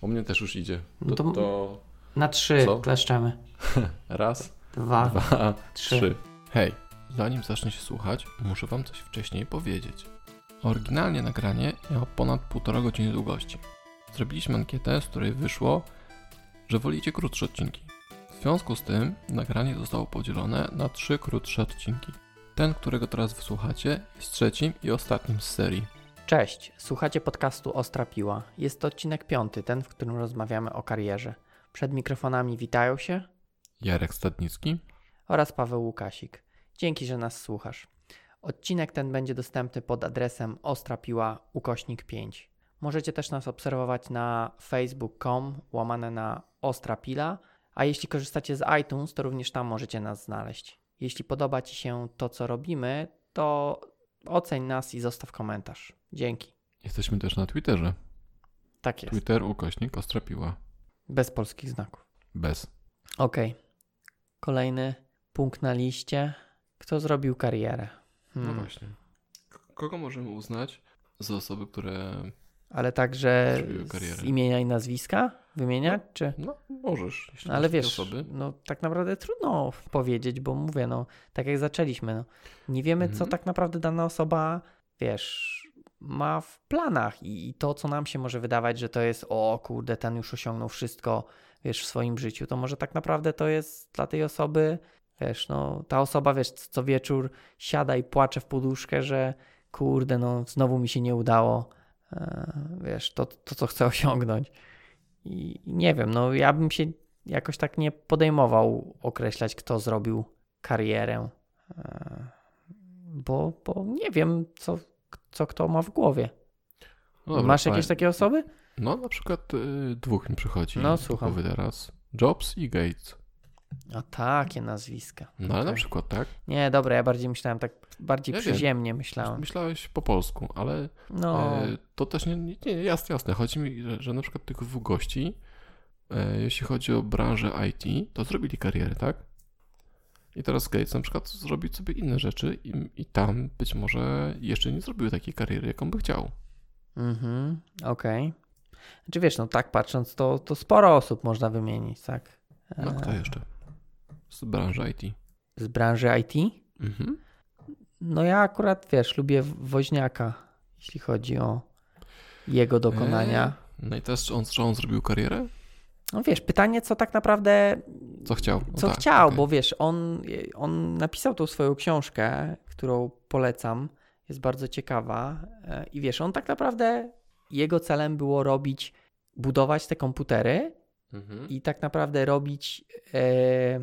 U mnie też już idzie. No To, to- to Na trzy Co? kleszczemy. raz, Dwa. dwa, trzy. trzy. Hej, zanim zacznie się słuchać, muszę wam coś wcześniej powiedzieć. Oryginalnie nagranie miało ponad półtora godziny długości. Zrobiliśmy ankietę, z której wyszło, że wolicie krótsze odcinki. W związku z tym nagranie zostało podzielone na trzy krótsze odcinki. Ten, którego teraz wysłuchacie, jest trzecim i ostatnim z serii. Cześć, słuchacie podcastu Ostra Piła. Jest to odcinek piąty, ten, w którym rozmawiamy o karierze. Przed mikrofonami witają się Jarek Stadnicki. oraz Paweł Łukasik. Dzięki, że nas słuchasz. Odcinek ten będzie dostępny pod adresem ostrapiła ukośnik 5. Możecie też nas obserwować na facebook.com łamane na ostrapila, a jeśli korzystacie z iTunes, to również tam możecie nas znaleźć. Jeśli podoba Ci się to, co robimy, to oceń nas i zostaw komentarz. Dzięki. Jesteśmy też na Twitterze. Tak jest. Twitter ukośnik Ostrapiła. Bez polskich znaków. Bez. Ok. Kolejny punkt na liście. Kto zrobił karierę? No Hmm. właśnie. K- Kogo możemy uznać za osoby, które. Ale także z imienia i nazwiska wymieniać, czy? No, możesz. Jeśli Ale wiesz, Osoby. no tak naprawdę trudno powiedzieć, bo mówię, no tak jak zaczęliśmy, no nie wiemy, co Mhm. tak naprawdę dana osoba, wiesz, ma w planach i, i to, co nam się może wydawać, że to jest, o kurde, ten już osiągnął wszystko, wiesz, w swoim życiu, to może tak naprawdę to jest dla tej osoby, wiesz, no ta osoba, wiesz, co wieczór siada i płacze w poduszkę, że kurde, no znowu mi się nie udało, wiesz, to, to co chcę osiągnąć. I nie wiem, no ja bym się jakoś tak nie podejmował określać, kto zrobił karierę, e, bo, bo nie wiem, co, co kto ma w głowie. No dobra, Masz jakieś fajnie. takie osoby? No, na przykład y, dwóch mi przychodzi. No, słucham. teraz. Jobs i Gates. A takie nazwiska. No, ale na przykład tak. Nie, dobra, ja bardziej myślałem tak, bardziej Ja wiem. przyziemnie myślałem. Myślałeś po polsku, ale No, e, to też nie, nie, nie jasne, jasne. Chodzi mi, że, że na przykład tych dwóch gości, e, jeśli chodzi o branżę IT, to zrobili karierę, tak? I teraz Gates na przykład zrobi sobie inne rzeczy i, i tam być może jeszcze nie zrobił takiej kariery, jaką by chciał. mhm, okej. Znaczy wiesz, no tak patrząc, to, to sporo osób można wymienić, tak? No E, kto jeszcze? Z branży IT. Z branży IT? Mhm. No ja akurat, wiesz, lubię Woźniaka, jeśli chodzi o jego dokonania. E, no i teraz, czy on, czy on zrobił karierę? No wiesz, pytanie, co tak naprawdę, Co chciał? No co tak, chciał, okej. bo wiesz, on, on napisał tą swoją książkę, którą polecam, jest bardzo ciekawa e, i wiesz, on tak naprawdę, jego celem było robić, budować te komputery Mhm. i tak naprawdę robić e,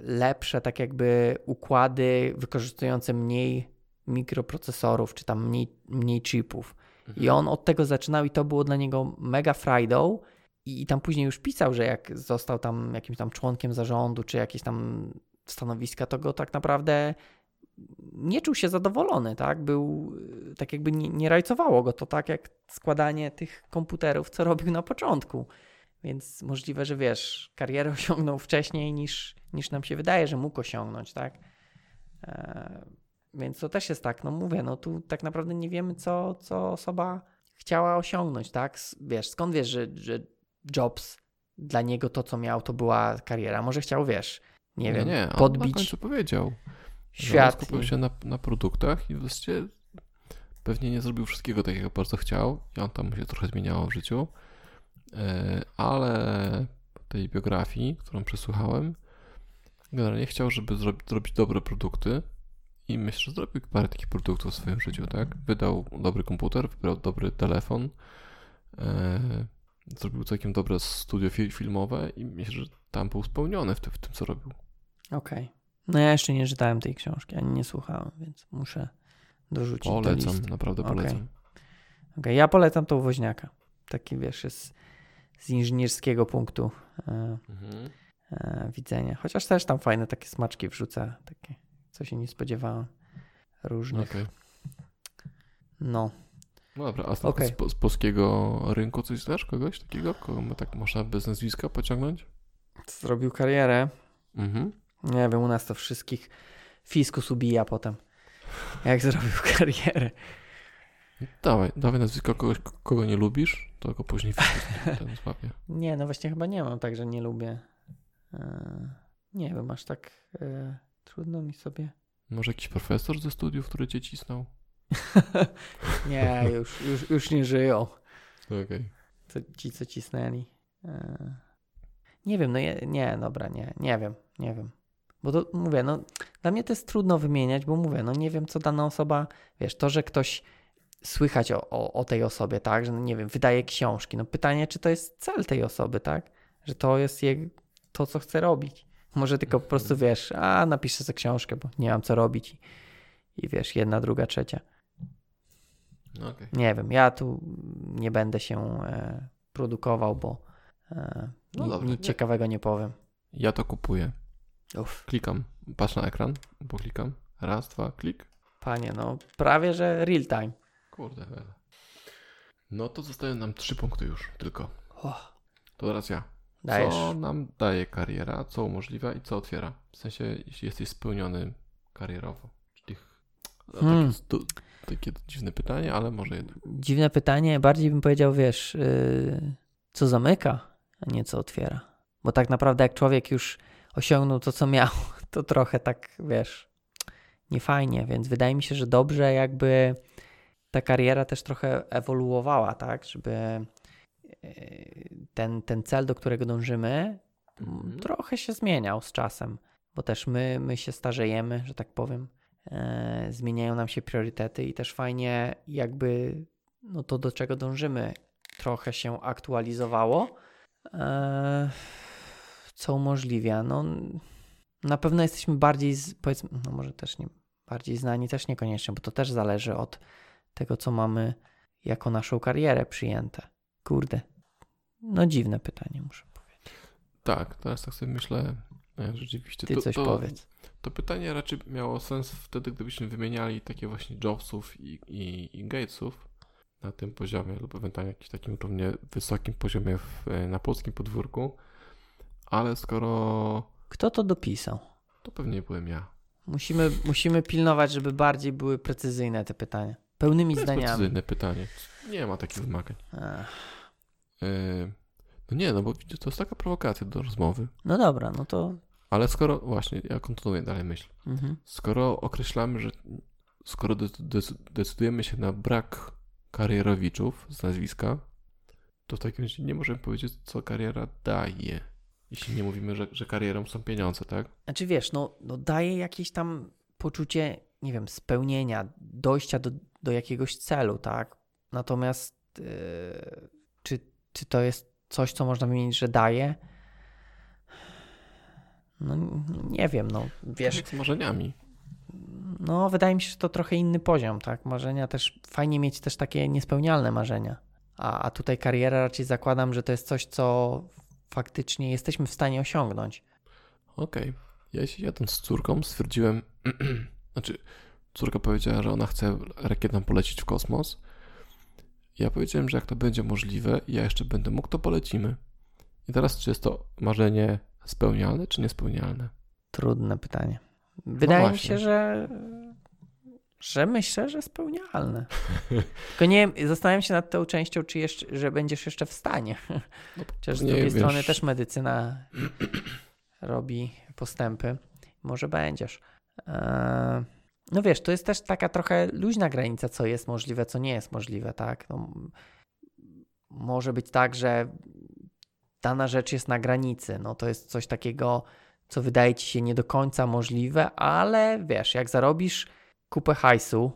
lepsze, tak jakby układy wykorzystujące mniej mikroprocesorów, czy tam mniej, mniej chipów. I on od tego zaczynał i to było dla niego mega frajdą. I, I tam później już pisał, że jak został tam jakimś tam członkiem zarządu, czy jakieś tam stanowiska, to go tak naprawdę nie czuł się zadowolony, tak? Był, y, tak jakby nie, nie rajcowało go to tak jak składanie tych komputerów, co robił na początku. Więc możliwe, że wiesz, karierę osiągnął wcześniej niż, niż nam się wydaje, że mógł osiągnąć, tak? E, więc to też jest tak, no mówię, no tu tak naprawdę nie wiemy, co, co osoba chciała osiągnąć, tak? Wiesz, skąd wiesz, że, że Jobs dla niego to, co miał, to była kariera? Może chciał, wiesz, nie, wiem, nie, on podbić końcu powiedział. świat. skupił się na, na produktach i właściwie pewnie nie zrobił wszystkiego tak, jak bardzo chciał. I on tam mu się trochę zmieniało w życiu. E, Ale po tej biografii, którą przesłuchałem, generalnie chciał, żeby zrobić, dobre produkty. I myślę, że zrobił parę takich produktów w swoim życiu, tak? Wydał dobry komputer, wybrał dobry telefon, e, zrobił całkiem dobre studio fil- filmowe i myślę, że tam był spełniony w, tym- w tym, co robił. Okej. No ja jeszcze nie czytałem tej książki, ani nie słuchałem, więc muszę dorzucić do Polecam, listy. naprawdę Okej. polecam. Okej, ja polecam tą woźniaka. Taki wiesz, jest z inżynierskiego punktu e, Mhm. e, widzenia. Chociaż też tam fajne takie smaczki wrzuca, takie, co się nie spodziewałem. Różnych. Okej. No. No dobra, a z, Okej. z, z polskiego rynku coś znasz? Kogoś takiego? Kogo my tak można bez nazwiska pociągnąć? Zrobił karierę. Mhm. Nie wiem, u nas to wszystkich fiskus ubija potem. Jak zrobił karierę. Dawaj, dawaj nazwisko kogoś, kogo nie lubisz, to go później ten złapie. Nie, no właśnie chyba nie mam tak, że nie lubię. E, nie wiem, aż tak e, trudno mi sobie. Może jakiś profesor ze studiów, który cię cisnął? nie, już, już, już nie żyją. Okej. To ci, co cisnęli. E, nie wiem, no je, nie, dobra, nie, nie wiem, nie wiem. Bo to mówię, no dla mnie to jest trudno wymieniać, bo mówię, no nie wiem, co dana osoba, wiesz, to, że ktoś słychać o, o, o tej osobie, tak, że no, nie wiem, wydaje książki. No pytanie, czy to jest cel tej osoby, tak, że to jest jej, to, co chce robić. Może tylko po prostu wiesz, a napiszę sobie książkę, bo nie mam co robić i, i wiesz, jedna, druga, trzecia. No okej. Nie wiem, ja tu nie będę się e, produkował, bo e, No ni- dobra, nic nie. ciekawego nie powiem. Ja to kupuję. Uff, Klikam, patrz na ekran, poklikam. Raz, dwa, klik. panie, no prawie, że real time. Kurde. wele. No to zostają nam trzy punkty już tylko. Oh, To teraz ja. dajesz. Co nam daje kariera, co umożliwia i co otwiera? W sensie, jeśli jesteś spełniony karierowo. Czyli Hmm. takie, takie dziwne pytanie, ale może jednak. Dziwne pytanie, bardziej bym powiedział, wiesz, yy, co zamyka, a nie co otwiera. Bo tak naprawdę jak człowiek już osiągnął to, co miał, to trochę tak, wiesz, niefajnie, więc wydaje mi się, że dobrze jakby ta kariera też trochę ewoluowała, tak, żeby yy, ten, ten cel, do którego dążymy, Mhm. trochę się zmieniał z czasem, bo też my, my się starzejemy, że tak powiem. E, zmieniają nam się priorytety i też fajnie jakby no to, do czego dążymy, trochę się aktualizowało. E, co umożliwia? No, na pewno jesteśmy bardziej, z, powiedzmy, no może też nie, bardziej znani też niekoniecznie, bo to też zależy od tego, co mamy jako naszą karierę przyjęte. Kurde. No dziwne pytanie, muszę powiedzieć. Tak, teraz tak sobie myślę, e, rzeczywiście. Ty to, coś to, powiedz. To pytanie raczej miało sens wtedy, gdybyśmy wymieniali takie właśnie Jobsów i, i, i Gatesów na tym poziomie lub ewentualnie jakimś takim równie wysokim poziomie w, e, na polskim podwórku. Ale skoro Kto to dopisał? to pewnie byłem ja. Musimy, musimy pilnować, żeby bardziej były precyzyjne te pytania. Pełnymi To jest zdaniami. precyzyjne pytanie. Nie ma takich wymagań. E, No nie, no bo to jest taka prowokacja do rozmowy. No dobra, no to. Ale skoro, właśnie, ja kontynuuję dalej myśl. Mhm. Skoro określamy, że skoro de- de- decydujemy się na brak karierowiczów z nazwiska, to w takim razie nie możemy powiedzieć, co kariera daje. Jeśli nie mówimy, że, że karierą są pieniądze, tak? Znaczy wiesz, no, no daje jakieś tam poczucie, nie wiem, spełnienia, dojścia do, do jakiegoś celu, tak? Natomiast yy, czy, czy to jest coś, co można wymienić, że daje? No nie wiem, no wiesz, z marzeniami. no wydaje mi się, że to trochę inny poziom, tak? Marzenia też, fajnie mieć też takie niespełnialne marzenia. A, a tutaj kariera raczej zakładam, że to jest coś, co faktycznie jesteśmy w stanie osiągnąć. Okej. Ja się jadąc z córką stwierdziłem, znaczy córka powiedziała, że ona chce rakietą polecieć w kosmos. Ja powiedziałem, że jak to będzie możliwe i ja jeszcze będę mógł, to polecimy. I teraz czy jest to marzenie spełnialne, czy niespełnialne? Trudne pytanie. Wydaje mi właśnie. się, że, że myślę, że spełnialne. Tylko nie zastanawiam się nad tą częścią, czy jeszcze, że będziesz jeszcze w stanie. No, Chociaż z drugiej wiesz- strony też medycyna robi postępy. Może będziesz. Eee, No wiesz, to jest też taka trochę luźna granica, co jest możliwe, co nie jest możliwe, tak? No, może być tak, że dana rzecz jest na granicy. No to jest coś takiego, co wydaje ci się nie do końca możliwe, ale wiesz, jak zarobisz kupę hajsu,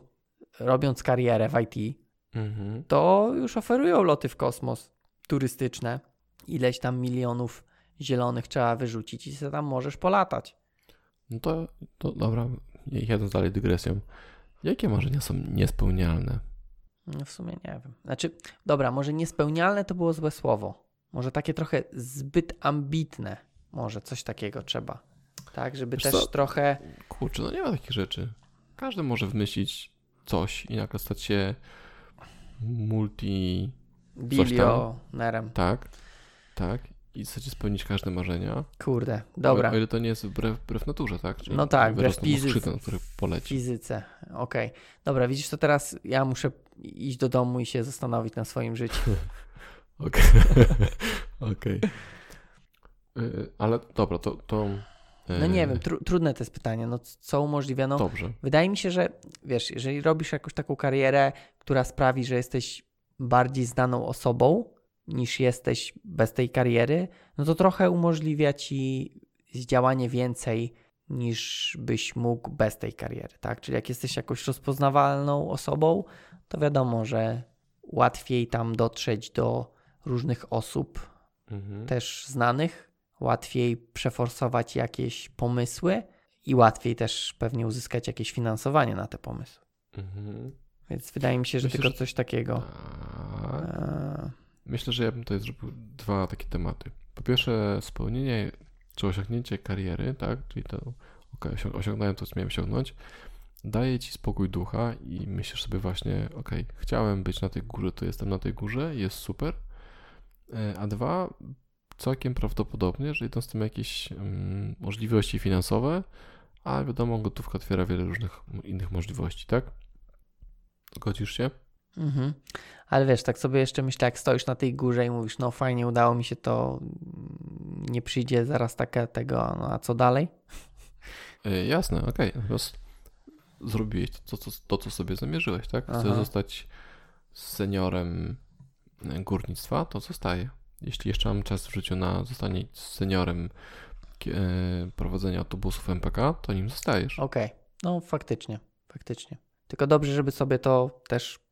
robiąc karierę w IT, Mhm. to już oferują loty w kosmos turystyczne. Ileś tam milionów zielonych trzeba wyrzucić i sobie tam możesz polatać. No to, to dobra, jadąc dalej dygresją. Jakie marzenia są niespełnialne? No w sumie nie wiem. Znaczy, dobra, może niespełnialne to było złe słowo. Może takie trochę zbyt ambitne. Może coś takiego trzeba. Tak, żeby Wiesz też co? trochę. Kurczę, no nie ma takich rzeczy. Każdy może wymyślić coś i nagle stać się multi... Bilionerem. Tak, tak. I chcecie spełnić każde marzenia. Kurde, dobra. O, o ile to nie jest wbrew, wbrew naturze, tak? No tak, wbrew fizyce. skrzydła, na których poleci. fizyce. Okej. Dobra, widzisz to teraz ja muszę iść do domu i się zastanowić na swoim życiu. Okej. Okay. okay. Ale dobra, to. to no nie wiem, tru, trudne to jest pytanie. No co umożliwia? Dobrze. Wydaje mi się, że wiesz, jeżeli robisz jakąś taką karierę, która sprawi, że jesteś bardziej znaną osobą niż jesteś bez tej kariery, no to trochę umożliwia ci działanie więcej niż byś mógł bez tej kariery, tak? Czyli jak jesteś jakąś rozpoznawalną osobą, to wiadomo, że łatwiej tam dotrzeć do różnych osób, mhm. też znanych, łatwiej przeforsować jakieś pomysły i łatwiej też pewnie uzyskać jakieś finansowanie na te pomysły. Mhm. Więc wydaje mi się, że Myślę, tylko coś takiego. Tak. Myślę, że ja bym tutaj zrobił dwa takie tematy. Po pierwsze, spełnienie czy osiągnięcie kariery, tak, czyli to ok, osiągnąłem to, co miałem osiągnąć, daje ci spokój ducha i myślisz sobie właśnie, ok, chciałem być na tej górze, to jestem na tej górze, jest super. E, a dwa, całkiem prawdopodobnie, że idą z tym jakieś um, możliwości finansowe, a wiadomo, gotówka otwiera wiele różnych innych możliwości, tak? Godzisz się? Mhm. Ale wiesz, tak sobie jeszcze myślę, jak stoisz na tej górze i mówisz, no fajnie, udało mi się to, nie przyjdzie zaraz takie tego, no a co dalej? Yy, jasne, okej. Okay. Zrobiłeś to, to, to, co sobie zamierzyłeś, tak? Chcesz Aha. zostać seniorem górnictwa, to zostaje. Jeśli jeszcze mam czas w życiu na zostanie seniorem e, prowadzenia autobusów MPK, to nim zostajesz. Okej, okay. no faktycznie, faktycznie. Tylko dobrze, żeby sobie to też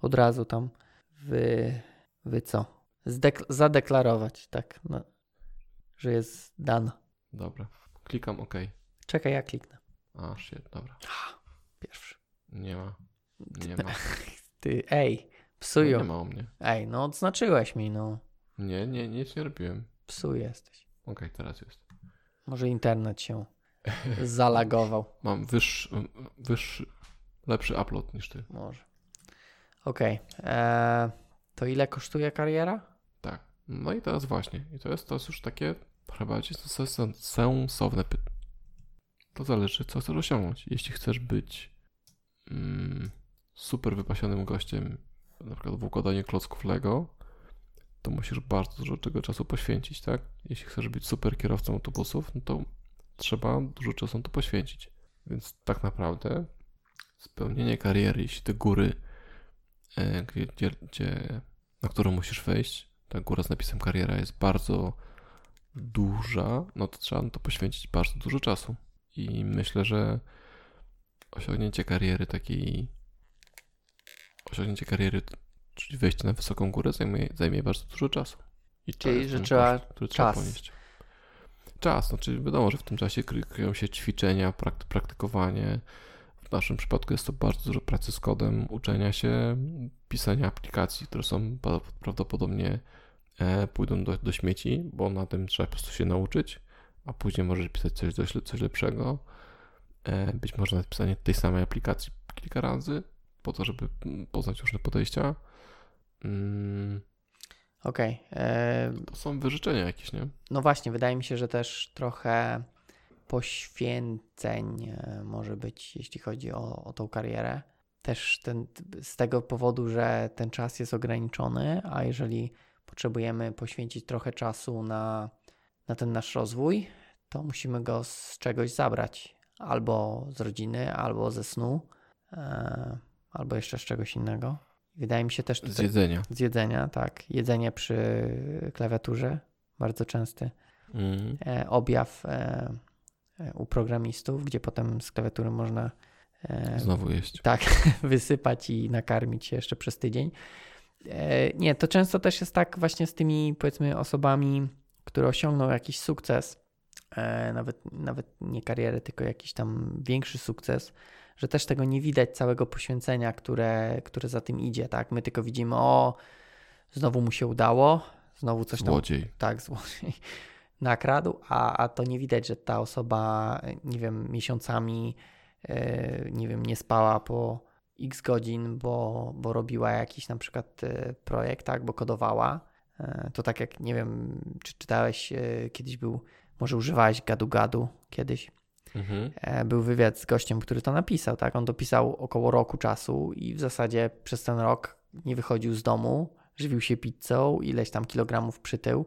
od razu tam wy, wy co? Zdek zadeklarować, tak, no, że jest dana. Dobra, klikam OK. Czekaj, ja kliknę. A, shit, dobra. Pierwszy. Nie ma. Nie ma. Ty, ej, psują. No nie ma o mnie. Ej, no odznaczyłeś mi, no. Nie, nie, nic nie robiłem. Psu jesteś. Okej, okay, teraz jest. Może internet się zalagował. Mam wyższy, wyższy, lepszy upload niż ty. Może. Okej. Okay. Eee, to ile kosztuje kariera? Tak. No i teraz właśnie. I to jest, to już takie chyba bardziej sensowne pytanie. To zależy, co chcesz osiągnąć. Jeśli chcesz być mm, super wypasionym gościem, na przykład w układaniu klocków Lego, to musisz bardzo dużo tego czasu poświęcić, tak? Jeśli chcesz być super kierowcą autobusów, no to trzeba dużo czasu na to poświęcić. Więc tak naprawdę spełnienie kariery, jeśli te góry, e, gdzie, gdzie, na którą musisz wejść, ta góra z napisem kariera jest bardzo duża, no to trzeba na to poświęcić bardzo dużo czasu. I myślę, że osiągnięcie kariery takiej, osiągnięcie kariery Czyli wejście na wysoką górę zajmie, zajmie bardzo dużo czasu. I Czyli, że trzeba koszt, czas. ponieść. Czas, znaczy wiadomo, że w tym czasie kryją się ćwiczenia, prakty, praktykowanie. W naszym przypadku jest to bardzo dużo pracy z kodem, uczenia się, pisania aplikacji, które są prawdopodobnie e, pójdą do, do śmieci, bo na tym trzeba po prostu się nauczyć, a później możesz pisać coś, coś, lepszego. E, być może napisanie tej samej aplikacji kilka razy, po to, żeby poznać różne podejścia. Mm. Okej. Okay. E, to są wyrzeczenia jakieś, nie? No właśnie, wydaje mi się, że też trochę poświęceń e, może być, jeśli chodzi o, o tą karierę. Też ten, z tego powodu, że ten czas jest ograniczony, a jeżeli potrzebujemy poświęcić trochę czasu na, na ten nasz rozwój, to musimy go z czegoś zabrać. Albo z rodziny, albo ze snu, e, albo jeszcze z czegoś innego. Wydaje mi się też tutaj, z jedzenia. Z jedzenia, tak. Jedzenie przy klawiaturze, bardzo częsty mm. e, objaw e, e, u programistów, gdzie potem z klawiatury można e, znowu jeść. Tak, wysypać i nakarmić się jeszcze przez tydzień. E, nie, to często też jest tak właśnie z tymi powiedzmy osobami, które osiągną jakiś sukces, e, nawet, nawet nie karierę, tylko jakiś tam większy sukces, że też tego nie widać, całego poświęcenia, które, które za tym idzie, tak? My tylko widzimy, o, znowu mu się udało, znowu coś tam... Złodziej. Tak, złodziej nakradł, a, a to nie widać, że ta osoba, nie wiem, miesiącami, yy, nie wiem, nie spała po x godzin, bo, bo robiła jakiś na przykład yy, projekt, tak, bo kodowała. Yy, to tak jak, nie wiem, czy czytałeś, kiedyś był, może używałeś gadu-gadu kiedyś mhm. E, był wywiad z gościem, który to napisał, tak? On dopisał około roku czasu i w zasadzie przez ten rok nie wychodził z domu, żywił się pizzą, ileś tam kilogramów przytył,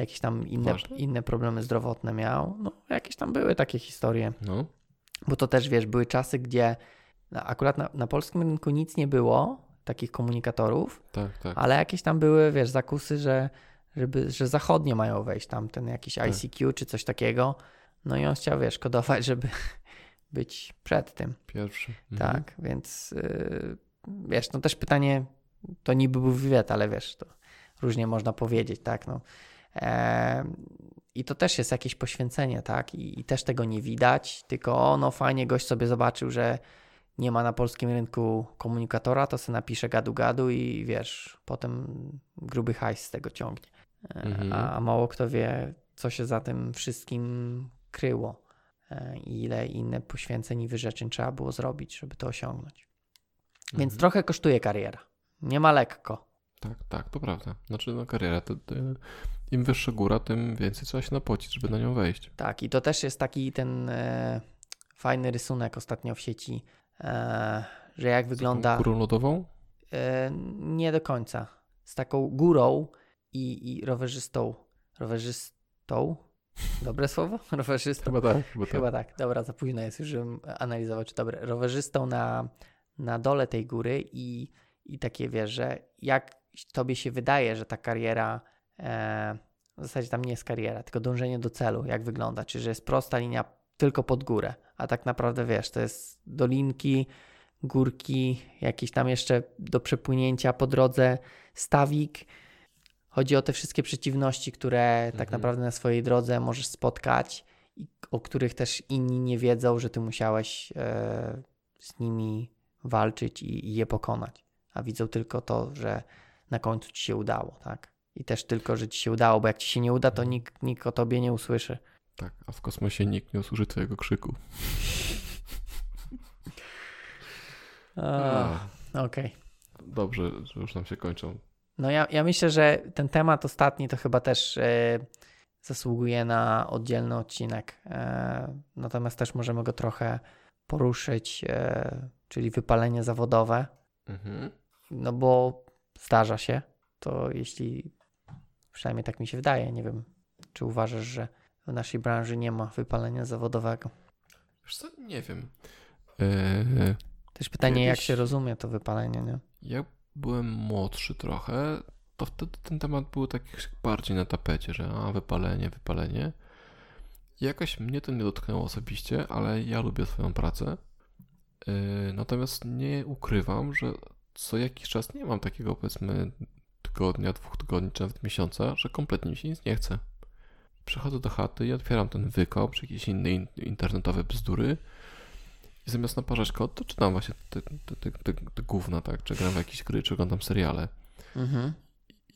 jakieś tam inne, inne problemy zdrowotne miał. No, jakieś tam były takie historie. No. Bo to też, wiesz, były czasy, gdzie akurat na, na polskim rynku nic nie było, takich komunikatorów, tak, tak. ale jakieś tam były, wiesz, zakusy, że, żeby, że zachodnie mają wejść, tam ten jakiś tak. ICQ czy coś takiego. No i on chciał, wiesz, kodować, żeby być przed tym. Pierwszy. Mhm. Tak, więc yy, wiesz, no też pytanie, to niby był wywiad, ale wiesz, to różnie można powiedzieć, tak, no. I to też jest jakieś poświęcenie, tak, I, i też tego nie widać, tylko o, no fajnie, gość sobie zobaczył, że nie ma na polskim rynku komunikatora, to sobie napisze gadu-gadu i wiesz, potem gruby hajs z tego ciągnie. E, mhm. A mało kto wie, co się za tym wszystkim kryło e, i ile inne poświęceń i wyrzeczeń trzeba było zrobić, żeby to osiągnąć. Więc mhm. trochę kosztuje kariera. Nie ma lekko. Tak, tak, to prawda. Znaczy, no kariera, to, to im wyższa góra, tym więcej trzeba się napocić, żeby na nią wejść. Tak, i to też jest taki ten e, fajny rysunek ostatnio w sieci E, że jak wygląda. Górą lodową? E, nie do końca. Z taką górą i, i rowerzystą. Rowerzystą? Dobre słowo? Rowerzystą? Chyba tak. Chyba, tak. chyba tak. tak. Dobra, za późno jest już, żebym analizował, czy dobre. Rowerzystą na, na dole tej góry i, i takie wiesz, że jak tobie się wydaje, że ta kariera. E, w zasadzie tam nie jest kariera, tylko dążenie do celu, jak wygląda. Czy że jest prosta linia tylko pod górę, a tak naprawdę wiesz, to jest dolinki, górki, jakieś tam jeszcze do przepłynięcia po drodze stawik. Chodzi o te wszystkie przeciwności, które tak mhm. tak naprawdę na swojej drodze możesz spotkać i o których też inni nie wiedzą, że ty musiałeś e, z nimi walczyć i, i, je pokonać. A widzą tylko to, że na końcu ci się udało, tak? I też tylko, że ci się udało, bo jak ci się nie uda, to nikt, nikt o tobie nie usłyszy. Tak, a w kosmosie nikt nie usłyszy twojego krzyku. Okej. Okay. Dobrze, że już nam się kończą. No ja, ja myślę, że ten temat ostatni to chyba też e, zasługuje na oddzielny odcinek. E, natomiast też możemy go trochę poruszyć, e, czyli wypalenie zawodowe. Mhm. No bo zdarza się. To jeśli, przynajmniej tak mi się wydaje, nie wiem, czy uważasz, że w naszej branży nie ma wypalenia zawodowego. Wiesz co, nie wiem. Eee, Też pytanie, jak się rozumie to wypalenie, nie? Jak byłem młodszy trochę, to wtedy ten temat był taki bardziej na tapecie, że a, wypalenie, wypalenie. Jakoś mnie to nie dotknęło osobiście, ale ja lubię swoją pracę. Eee, natomiast nie ukrywam, że co jakiś czas nie mam takiego powiedzmy tygodnia, dwóch tygodni, czy nawet miesiąca, że kompletnie mi się nic nie chce przychodzę do chaty i otwieram ten wykop, czy jakieś inne internetowe bzdury i zamiast naparzać kod, to czytam właśnie te, te, te, te, gówna, tak? Czy gram w jakieś gry, czy oglądam seriale. Mhm.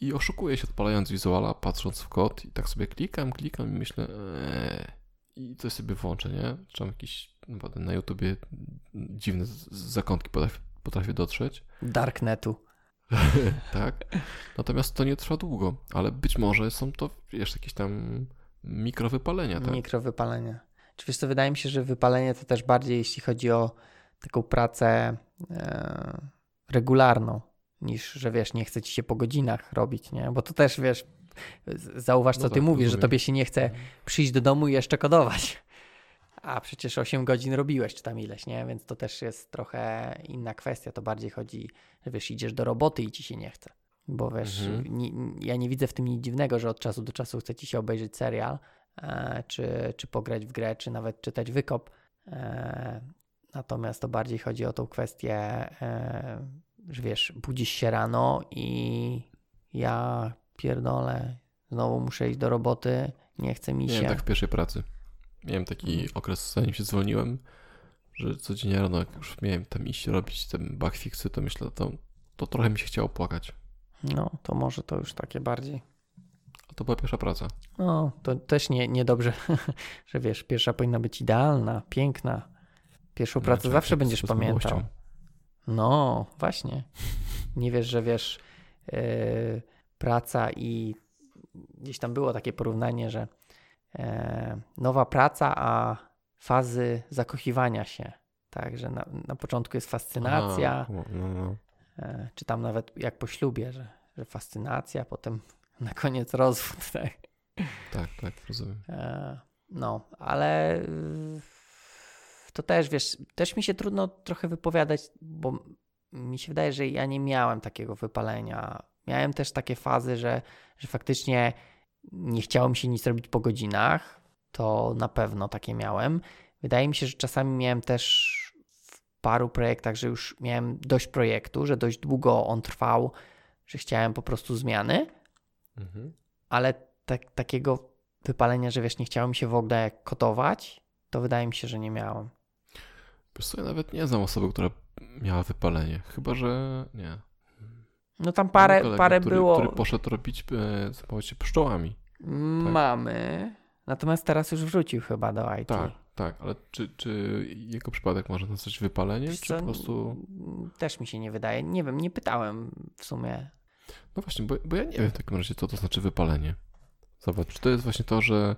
I oszukuję się odpalając wizuala, patrząc w kod i tak sobie klikam, klikam i myślę eee, i coś sobie włączę, nie? Czy tam jakieś na YouTubie dziwne zakątki potrafię, dotrzeć. Darknetu. tak. Natomiast to nie trwa długo, ale być może są to, wiesz, jakieś tam mikrowypalenia, tak? Mikrowypalenia. Czy wiesz co, wydaje mi się, że wypalenie to też bardziej jeśli chodzi o taką pracę e, regularną, niż, że wiesz, nie chce ci się po godzinach robić, nie? Bo to też, wiesz, zauważ, co no ty tak, mówisz, rozumiem. że tobie się nie chce mhm. przyjść do domu i jeszcze kodować. A przecież 8 godzin robiłeś, czy tam ileś, nie? Więc to też jest trochę inna kwestia. To bardziej chodzi, że wiesz, idziesz do roboty i ci się nie chce. Bo wiesz, mhm. nie, ja nie widzę w tym nic dziwnego, że od czasu do czasu chce ci się obejrzeć serial, e, czy, czy pograć w grę, czy nawet czytać wykop. E, natomiast to bardziej chodzi o tą kwestię, e, że wiesz, budzisz się rano i ja pierdolę, znowu muszę iść do roboty, nie chce mi się. Nie, tak w pierwszej pracy. Miałem taki mm. okres, zanim się zwolniłem, że codziennie rano, jak już miałem tam iść robić te bugfixy, to myślę, to, to trochę mi się chciało płakać. No, to może to już takie bardziej. A to była pierwsza praca. No, to też nie, niedobrze, że wiesz, pierwsza powinna być idealna, piękna. Pierwszą no, pracę zawsze będziesz pamiętał. No, właśnie. Nie wiesz, że wiesz, yy, praca i gdzieś tam było takie porównanie, że nowa praca, a fazy zakochiwania się. Tak, że na, na początku jest fascynacja, A, no, no. e, czy tam nawet jak po ślubie, że, że fascynacja, potem na koniec rozwód. Tak? Tak, tak, rozumiem. E, no, ale to też, wiesz, też mi się trudno trochę wypowiadać, bo mi się wydaje, że ja nie miałem takiego wypalenia. Miałem też takie fazy, że, że faktycznie nie chciało mi się nic robić po godzinach. To na pewno takie miałem. Wydaje mi się, że czasami miałem też w paru projektach, że już miałem dość projektu, że dość długo on trwał, że chciałem po prostu zmiany, Mhm. ale tak, takiego wypalenia, że wiesz, nie chciało mi się w ogóle kotować, to wydaje mi się, że nie miałem. Wiesz co, ja nawet nie znam osoby, która miała wypalenie. Chyba, że nie. No tam parę, kolegę, parę który, było. Który poszedł robić, e, zajmować się pszczołami. Mamy. Natomiast teraz już wrócił chyba do IT. Tak, tak, ale czy, czy jego przypadek może nazwać wypaleniem, Wiesz czy po prostu... mm, Też mi się nie wydaje. Nie wiem, nie pytałem w sumie. No właśnie, bo, bo ja nie wiem w takim razie, co to znaczy wypalenie. Zobacz, czy to jest właśnie to, że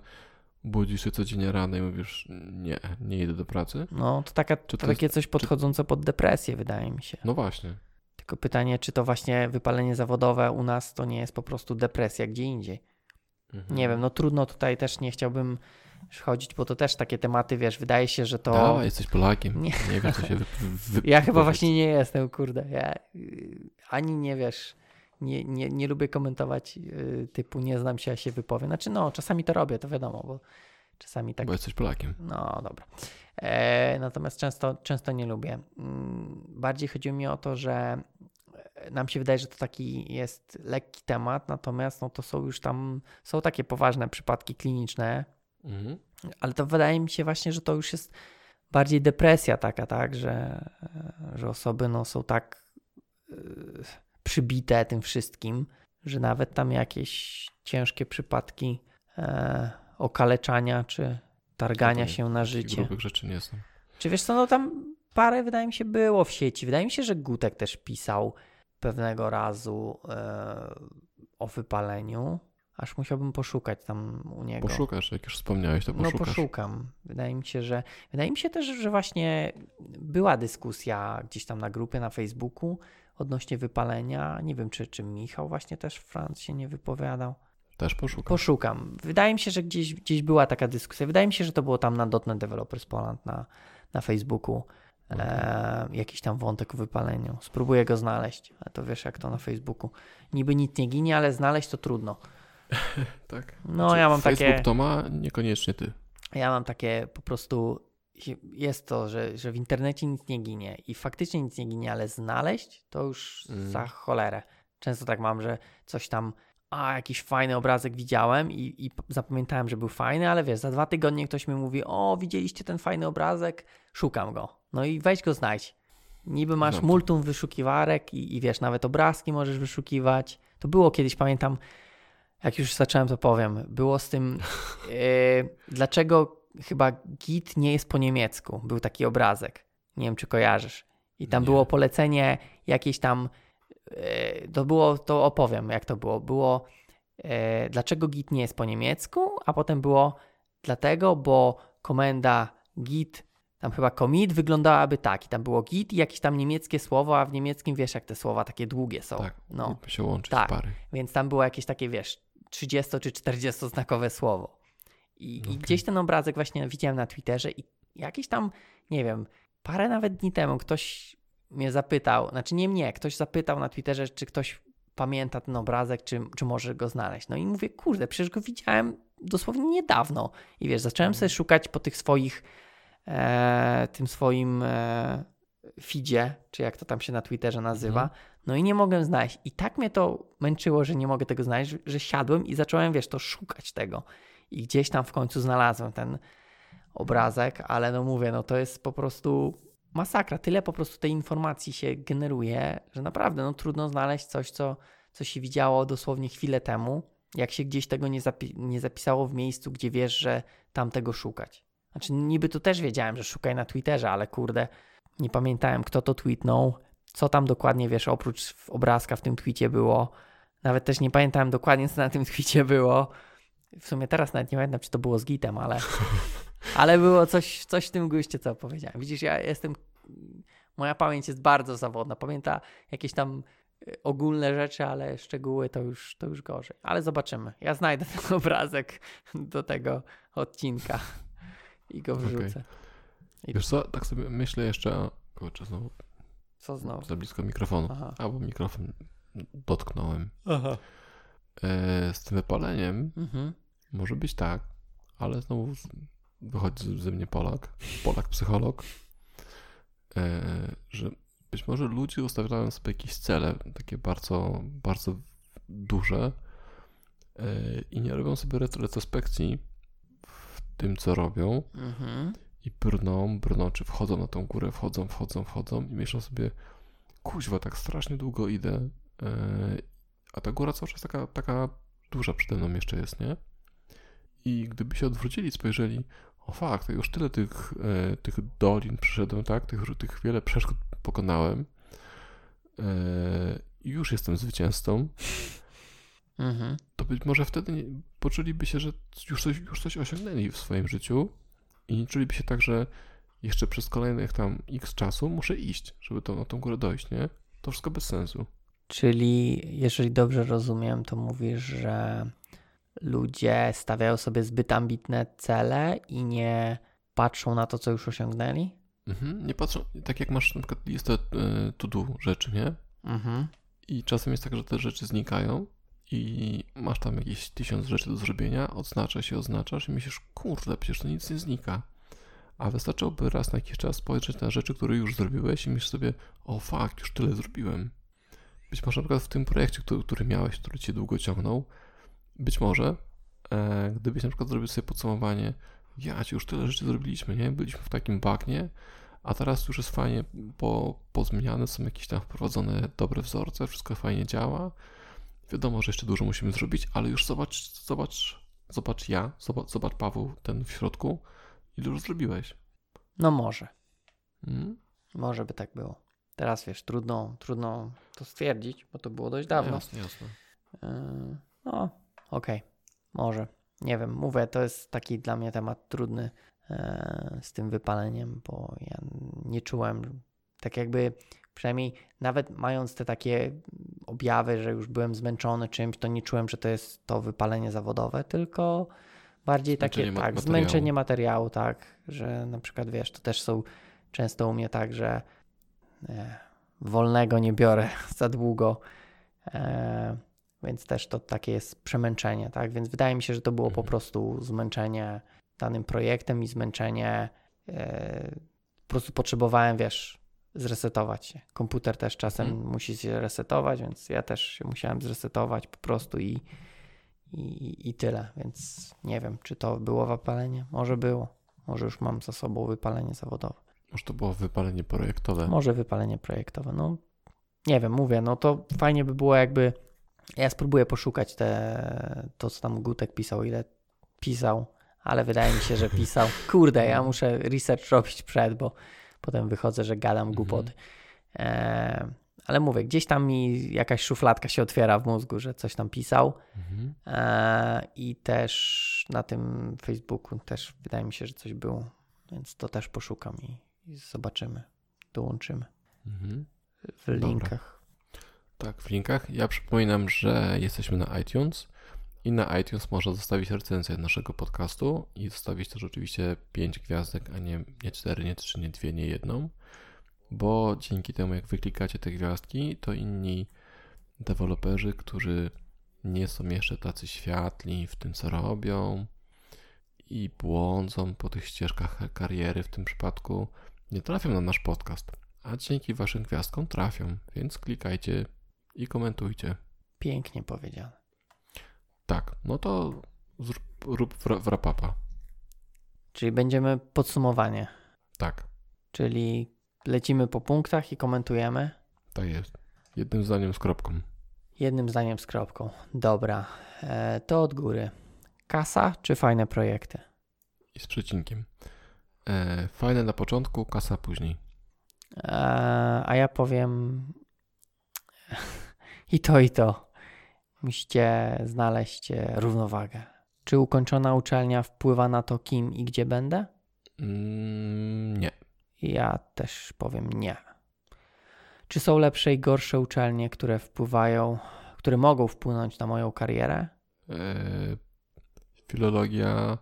budzisz się codziennie rano i mówisz, nie, nie idę do pracy? No to, taka, Czy to to takie coś podchodzące pod depresję, wydaje mi się. No właśnie. Tylko pytanie, czy to właśnie wypalenie zawodowe u nas to nie jest po prostu depresja gdzie indziej. Mhm. Nie wiem, no trudno tutaj też nie chciałbym chodzić, bo to też takie tematy, wiesz, wydaje się, że to. Dawaj, jesteś Polakiem. Nie. Nie, wiem, co się wy, wy, Ja chyba właśnie nie jestem, kurde. Ja y, ani nie wiesz, nie, nie, nie lubię komentować y, typu nie znam się, ja się wypowiem. Znaczy, no, czasami to robię, to wiadomo, bo czasami tak. Bo jesteś Polakiem. No, dobra. E, natomiast często, często nie lubię. Mm, Bardziej chodziło mi o to, że nam się wydaje, że to taki jest lekki temat, natomiast no, to są już tam, są takie poważne przypadki kliniczne, Mhm. ale to wydaje mi się właśnie, że to już jest bardziej depresja taka, tak, że, że osoby no, są tak e, przybite tym wszystkim, że nawet tam jakieś ciężkie przypadki e, okaleczania czy targania No się na życie. grubych rzeczy nie znam. Czy wiesz co, no tam parę wydaje mi się było w sieci. Wydaje mi się, że Gutek też pisał pewnego razu e, o wypaleniu. Aż musiałbym poszukać tam u niego. Poszukasz, jak już wspomniałeś, to No poszukasz. poszukam. Wydaje mi się, że wydaje mi się też, że właśnie była dyskusja gdzieś tam na grupie na Facebooku odnośnie wypalenia. Nie wiem, czy, czy Michał właśnie też Franc się nie wypowiadał. Też poszukasz. Poszukam. Wydaje mi się, że gdzieś, gdzieś była taka dyskusja. Wydaje mi się, że to było tam na .NET Developers Poland na, na Facebooku. E, jakiś tam wątek o wypaleniu. Spróbuję go znaleźć. Ale to wiesz, jak to na Facebooku. Niby nic nie ginie, ale znaleźć to trudno. tak. No, Znaczy, ja mam Facebook takie. to ma, niekoniecznie ty. Ja mam takie po prostu. Jest to, że, że w internecie nic nie ginie i faktycznie nic nie ginie, ale znaleźć to już Mm. za cholerę. Często tak mam, że coś tam, a jakiś fajny obrazek widziałem i, i zapamiętałem, że był fajny, ale wiesz, za dwa tygodnie ktoś mi mówi, o widzieliście ten fajny obrazek, szukam go. No i weź go znajdź. Niby masz to. multum wyszukiwarek i, i wiesz, nawet obrazki możesz wyszukiwać. To było kiedyś, pamiętam, jak już zacząłem, to powiem. Było z tym, e, dlaczego chyba git nie jest po niemiecku. Był taki obrazek. Nie wiem, czy kojarzysz. I tam Nie. było polecenie jakieś tam. e, to było, to opowiem, jak to było. Było, e, dlaczego git nie jest po niemiecku, a potem było dlatego, bo komenda git, tam chyba commit wyglądałaby tak. I tam było git i jakieś tam niemieckie słowo, a w niemieckim wiesz, jak te słowa takie długie są. Tak. No. Się łączyć Tak. pary. Więc tam było jakieś takie, wiesz, 30 czy 40 znakowe słowo. I, Okej. I gdzieś ten obrazek właśnie widziałem na Twitterze i jakiś tam, nie wiem, parę nawet dni temu ktoś mnie zapytał, znaczy nie mnie, ktoś zapytał na Twitterze, czy ktoś pamięta ten obrazek, czy, czy może go znaleźć. No i mówię, kurde, przecież go widziałem dosłownie niedawno. I wiesz, zacząłem sobie szukać po tych swoich, e, tym swoim e, feedzie, czy jak to tam się na Twitterze nazywa. Mhm. No i nie mogłem znaleźć. I tak mnie to męczyło, że nie mogę tego znaleźć, że- siadłem i zacząłem, wiesz, to szukać tego. I gdzieś tam w końcu znalazłem ten obrazek, ale no mówię, no to jest po prostu masakra. Tyle po prostu tej informacji się generuje, że naprawdę no trudno znaleźć coś, co, co się widziało dosłownie chwilę temu, jak się gdzieś tego nie, zapi- nie zapisało w miejscu, gdzie wiesz, że tam tego szukać. Znaczy niby tu też wiedziałem, że szukaj na Twitterze, ale kurde, nie pamiętałem kto to tweetnął, co tam dokładnie, wiesz, oprócz obrazka w tym tweetie było. Nawet też nie pamiętałem dokładnie, co na tym tweetie było. W sumie teraz nawet nie pamiętam, czy to było z gitem, ale, ale było coś, coś w tym guście, co powiedziałem. Widzisz, ja jestem. Moja pamięć jest bardzo zawodna. Pamięta jakieś tam y, ogólne rzeczy, ale szczegóły to już, to już gorzej. Ale zobaczymy. Ja znajdę ten obrazek do tego odcinka i go wrzucę. I Wiesz co, tak sobie myślę jeszcze, o- kurczę, znowu co znowu? za blisko mikrofonu, Aha. albo mikrofon dotknąłem. Aha. E, z tym wypaleniem Mhm. może być tak, ale znowu wychodzi ze mnie Polak, Polak psycholog, e, że być może ludzie ustawiają sobie jakieś cele, takie bardzo, bardzo duże e, i nie robią sobie retro- retrospekcji tym, co robią Mhm. i brną, brną, czy wchodzą na tą górę, wchodzą, wchodzą, wchodzą i myślą sobie, kuźwa, tak strasznie długo idę, e, a ta góra cały czas taka, taka duża przede mną jeszcze jest, nie? I gdyby się odwrócili, spojrzeli, o fakt, już tyle tych, e, tych dolin przeszedłem, tak? Tych, tych wiele przeszkód pokonałem e, już jestem zwycięzcą, Mhm. to być może wtedy nie, poczuliby się, że już coś, już coś osiągnęli w swoim życiu i nie czuliby się tak, że jeszcze przez kolejnych tam x czasu muszę iść, żeby to, na tą górę dojść, nie? To wszystko bez sensu. Czyli, jeżeli dobrze rozumiem, to mówisz, że ludzie stawiają sobie zbyt ambitne cele i nie patrzą na to, co już osiągnęli? Mhm. Nie patrzą, tak jak masz na przykład listę e, to do rzeczy, nie? Mhm. I czasem jest tak, że te rzeczy znikają i masz tam jakieś tysiąc rzeczy do zrobienia, odznaczasz się, oznaczasz i myślisz, kurde, przecież to nic nie znika. A wystarczyłoby raz na jakiś czas spojrzeć na rzeczy, które już zrobiłeś i myślisz sobie, o fuck, już tyle zrobiłem. Być może na przykład w tym projekcie, który, który miałeś, który cię długo ciągnął, być może, e, gdybyś na przykład zrobił sobie podsumowanie, ja ci już tyle rzeczy zrobiliśmy, nie? Byliśmy w takim bagnie, a teraz już jest fajnie po, pozmieniane, są jakieś tam wprowadzone dobre wzorce, wszystko fajnie działa. Wiadomo, że jeszcze dużo musimy zrobić, ale już zobacz, zobacz, zobacz ja, zobacz, zobacz Paweł, ten w środku, ile już zrobiłeś. No może. Mm? Może by tak było. Teraz wiesz, trudno, trudno to stwierdzić, bo to było dość dawno. Jasne, jasne. Yy, No, okej, może. Nie wiem, mówię, to jest taki dla mnie temat trudny e, z tym wypaleniem, bo ja nie czułem, tak jakby, przynajmniej nawet mając te takie objawy, że już byłem zmęczony czymś, to nie czułem, że to jest to wypalenie zawodowe, tylko bardziej takie, Zmęczenie ma- tak, materiału. zmęczenie materiału, tak, że na przykład, wiesz, to też są często u mnie tak, że e, wolnego nie biorę za długo, e, więc też to takie jest przemęczenie, tak? Więc wydaje mi się, że to było po Mhm. prostu zmęczenie danym projektem i zmęczenie. E, po prostu potrzebowałem, wiesz, zresetować się. Komputer też czasem Mhm. musi się resetować, więc ja też się musiałem zresetować po prostu i, i, i tyle. Więc nie wiem, czy to było wypalenie. Może było. Może już mam za sobą wypalenie zawodowe. Może to było wypalenie projektowe. Może wypalenie projektowe. No nie wiem, mówię, no to fajnie by było jakby. Ja spróbuję poszukać te, to, co tam Gutek pisał, ile pisał, ale wydaje mi się, że pisał. Kurde, ja muszę research robić przed, bo potem wychodzę, że gadam głupoty. E, ale mówię, gdzieś tam mi jakaś szufladka się otwiera w mózgu, że coś tam pisał. Mhm. E, I też na tym Facebooku też wydaje mi się, że coś było, więc to też poszukam i, i zobaczymy, dołączymy Mhm. w linkach. Tak, w linkach. Ja przypominam, że jesteśmy na iTunes i na iTunes można zostawić recenzję naszego podcastu i zostawić też oczywiście 5 gwiazdek, a nie, nie 4, nie 3, nie 2, nie jedną, bo dzięki temu, jak wyklikacie te gwiazdki, to inni deweloperzy, którzy nie są jeszcze tacy światli w tym, co robią i błądzą po tych ścieżkach kariery w tym przypadku, nie trafią na nasz podcast, a dzięki waszym gwiazdkom trafią, więc klikajcie i komentujcie. Pięknie powiedziane. Tak, no to zrób, rób wra- wrapapa. Czyli będziemy podsumowanie, Tak, czyli lecimy po punktach i komentujemy tak jest. Jednym zdaniem z kropką. jednym zdaniem z kropką. Dobra, e, to od góry. Kasa czy fajne projekty? I z przecinkiem. E, fajne na początku, kasa później. E, a ja powiem i to, i to. Musicie znaleźć e, równowagę. Czy ukończona uczelnia wpływa na to, kim i gdzie będę? Mm, nie. Ja też powiem nie. Czy są lepsze i gorsze uczelnie, które wpływają, które mogą wpłynąć na moją karierę? E, filologia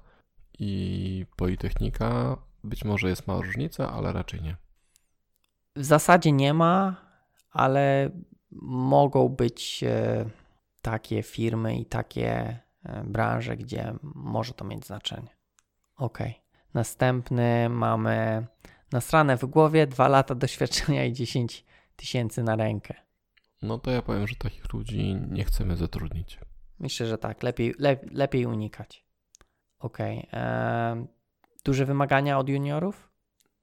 i politechnika być może jest mała różnica, ale raczej nie. W zasadzie nie ma, ale mogą być e, takie firmy i takie e, branże, gdzie może to mieć znaczenie. Ok. Następny mamy nasrane w głowie, dwa lata doświadczenia i 10 tysięcy na rękę. No to ja powiem, że takich ludzi nie chcemy zatrudnić. Myślę, że tak, lepiej, le, lepiej unikać. Ok. E, duże wymagania od juniorów?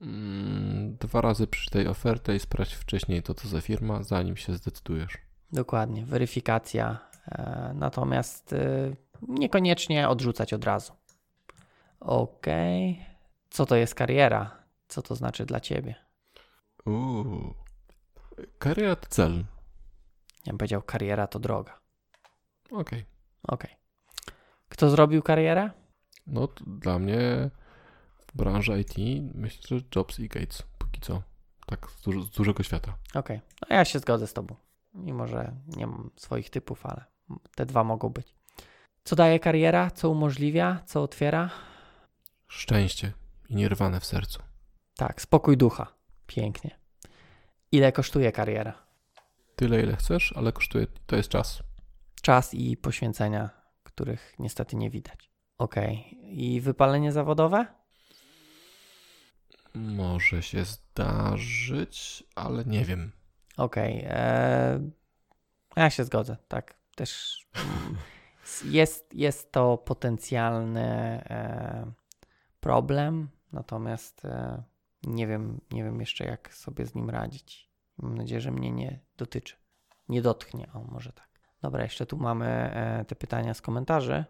Mm, dwa razy przeczytaj ofertę i sprawdź wcześniej to, co za firma, zanim się zdecydujesz. Dokładnie, weryfikacja. E, natomiast e, niekoniecznie odrzucać od razu. Ok. Co to jest kariera? Co to znaczy dla ciebie? Uuu. Kariera to cel. Ja bym powiedział, kariera to droga. Okej. Ok. Kto zrobił karierę? No dla mnie w branży IT myślę, że Jobs i Gates póki co. Tak z, duż, z dużego świata. Ok. No ja się zgodzę z tobą. Mimo, że nie mam swoich typów, ale te dwa mogą być. Co daje kariera? Co umożliwia? Co otwiera? Szczęście i nierwane w sercu. Tak, spokój ducha. Pięknie. Ile kosztuje kariera? Tyle, ile chcesz, ale kosztuje, to jest czas. Czas i poświęcenia, których niestety nie widać. Ok. I wypalenie zawodowe? Może się zdarzyć, ale nie wiem. Okej. Okay. Ja się zgodzę, tak. Też mm, jest, jest to potencjalny e, problem, natomiast e, nie wiem, nie wiem jeszcze, jak sobie z nim radzić. Mam nadzieję, że mnie nie dotyczy. Nie dotknie, o może tak. Dobra, jeszcze tu mamy e, te pytania z komentarzy.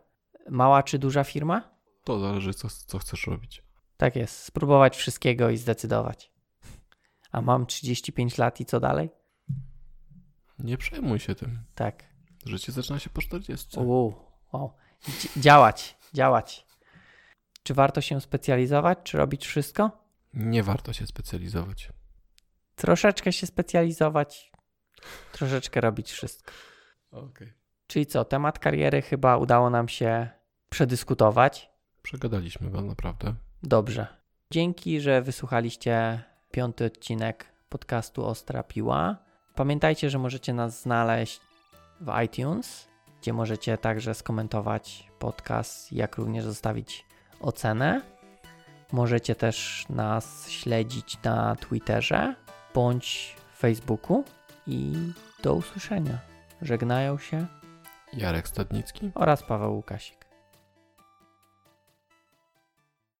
Mała czy duża firma? To zależy, co, co chcesz robić. Tak jest, spróbować wszystkiego i zdecydować. A mam 35 lat i co dalej? Nie przejmuj się tym. Tak. Życie zaczyna się po 40. Uu, wow. Działać, działać. Czy warto się specjalizować, czy robić wszystko? Nie warto się specjalizować. Troszeczkę się specjalizować, troszeczkę robić wszystko. Okay. Czyli co, temat kariery chyba udało nam się przedyskutować. Przegadaliśmy go naprawdę. Dobrze. Dzięki, że wysłuchaliście piąty odcinek podcastu Ostra Piła. Pamiętajcie, że możecie nas znaleźć w iTunes, gdzie możecie także skomentować podcast, jak również zostawić ocenę. Możecie też nas śledzić na Twitterze bądź Facebooku i do usłyszenia. Żegnają się Jarek Stadnicki oraz Paweł Łukasik.